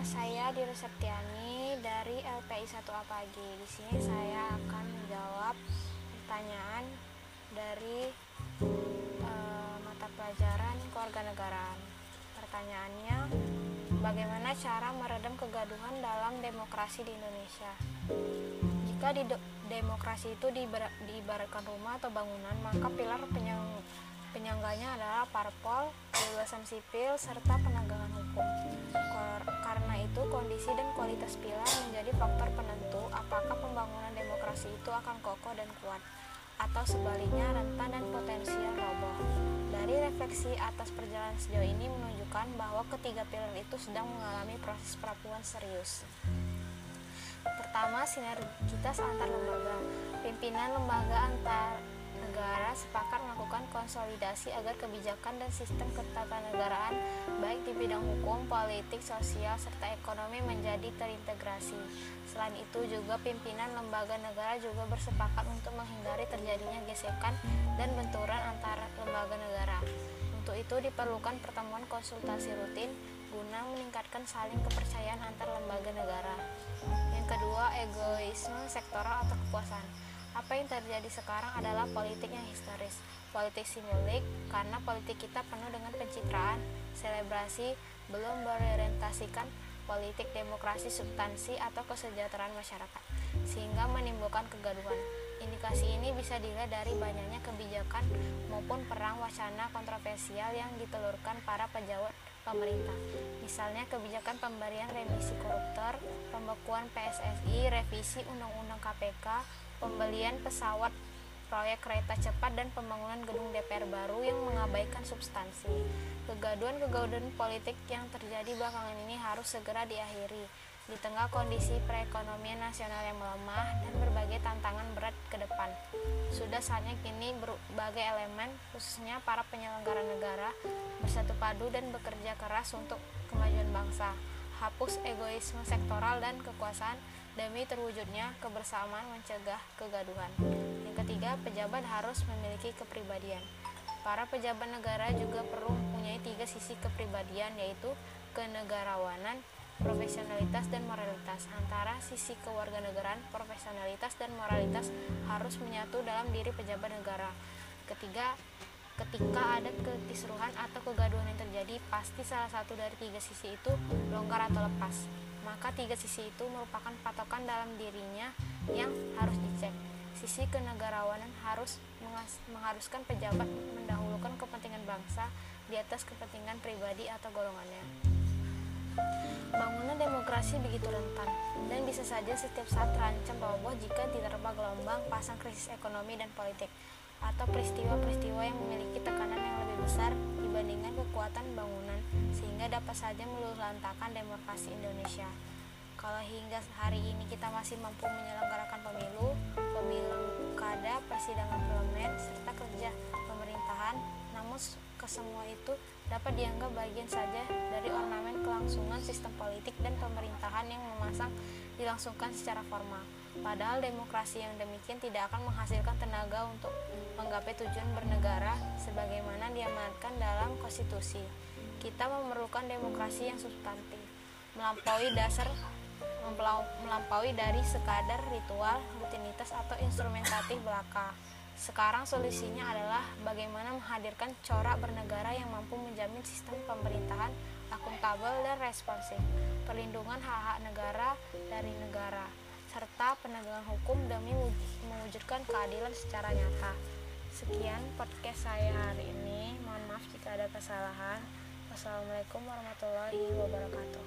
nama saya Dira Septiani dari LPI 1 Apagi. Di sini saya akan menjawab pertanyaan dari uh, mata pelajaran kewarganegaraan. Pertanyaannya, bagaimana cara meredam kegaduhan dalam demokrasi di Indonesia? Jika di demokrasi itu diibaratkan rumah atau bangunan, maka pilar penyang penyangganya adalah parpol, kebebasan sipil, serta penegakan. Karena itu, kondisi dan kualitas pilar menjadi faktor penentu apakah pembangunan demokrasi itu akan kokoh dan kuat, atau sebaliknya rentan dan potensial roboh. Dari refleksi atas perjalanan sejauh ini menunjukkan bahwa ketiga pilar itu sedang mengalami proses perapuan serius. Pertama, sinergitas antar lembaga. Pimpinan lembaga antar negara sepakat melakukan konsolidasi agar kebijakan dan sistem ketatanegaraan baik di bidang hukum, politik, sosial, serta ekonomi menjadi terintegrasi. Selain itu juga pimpinan lembaga negara juga bersepakat untuk menghindari terjadinya gesekan dan benturan antara lembaga negara. Untuk itu diperlukan pertemuan konsultasi rutin guna meningkatkan saling kepercayaan antar lembaga negara. Yang kedua, egoisme sektoral atau kepuasan apa yang terjadi sekarang adalah politik yang historis, politik simbolik, karena politik kita penuh dengan pencitraan, selebrasi, belum berorientasikan politik demokrasi substansi atau kesejahteraan masyarakat, sehingga menimbulkan kegaduhan. Indikasi ini bisa dilihat dari banyaknya kebijakan maupun perang wacana kontroversial yang ditelurkan para pejabat pemerintah. Misalnya kebijakan pemberian remisi koruptor, pembekuan PSSI, revisi Undang-Undang KPK, pembelian pesawat proyek kereta cepat dan pembangunan gedung DPR baru yang mengabaikan substansi. Kegaduhan-kegaduhan politik yang terjadi belakangan ini harus segera diakhiri di tengah kondisi perekonomian nasional yang melemah dan berbagai tantangan berat ke depan. Sudah saatnya kini berbagai elemen, khususnya para penyelenggara negara, bersatu padu dan bekerja keras untuk kemajuan bangsa. Hapus egoisme sektoral dan kekuasaan, demi terwujudnya kebersamaan mencegah kegaduhan. Yang ketiga, pejabat harus memiliki kepribadian. Para pejabat negara juga perlu mempunyai tiga sisi kepribadian yaitu kenegarawanan, profesionalitas dan moralitas. Antara sisi kewarganegaraan, profesionalitas dan moralitas harus menyatu dalam diri pejabat negara. Ketiga, ketika ada kekisruhan atau kegaduhan yang terjadi, pasti salah satu dari tiga sisi itu longgar atau lepas maka tiga sisi itu merupakan patokan dalam dirinya yang harus dicek. Sisi kenegarawanan harus mengharuskan pejabat mendahulukan kepentingan bangsa di atas kepentingan pribadi atau golongannya. Bangunan demokrasi begitu rentan dan bisa saja setiap saat terancam roboh jika diterpa gelombang pasang krisis ekonomi dan politik atau peristiwa-peristiwa yang memiliki tekanan yang lebih besar dibandingkan kekuatan bangunan sehingga dapat saja meluluhlantakan demokrasi Indonesia. Kalau hingga hari ini kita masih mampu menyelenggarakan pemilu, pemilu kada, persidangan parlemen, serta kerja pemerintahan, namun kesemua itu dapat dianggap bagian saja dari ornamen kelangsungan sistem politik dan pemerintahan yang memasang dilangsungkan secara formal. Padahal demokrasi yang demikian tidak akan menghasilkan tenaga untuk menggapai tujuan bernegara sebagaimana diamanatkan dalam konstitusi. Kita memerlukan demokrasi yang substantif, melampaui dasar melampaui dari sekadar ritual, rutinitas atau instrumentatif belaka. Sekarang solusinya adalah bagaimana menghadirkan corak bernegara yang mampu menjamin sistem pemerintahan akuntabel dan responsif, perlindungan hak-hak negara dari negara, serta penegakan hukum demi mewujudkan keadilan secara nyata. Sekian podcast saya hari ini. Mohon maaf jika ada kesalahan. Wassalamualaikum warahmatullahi wabarakatuh.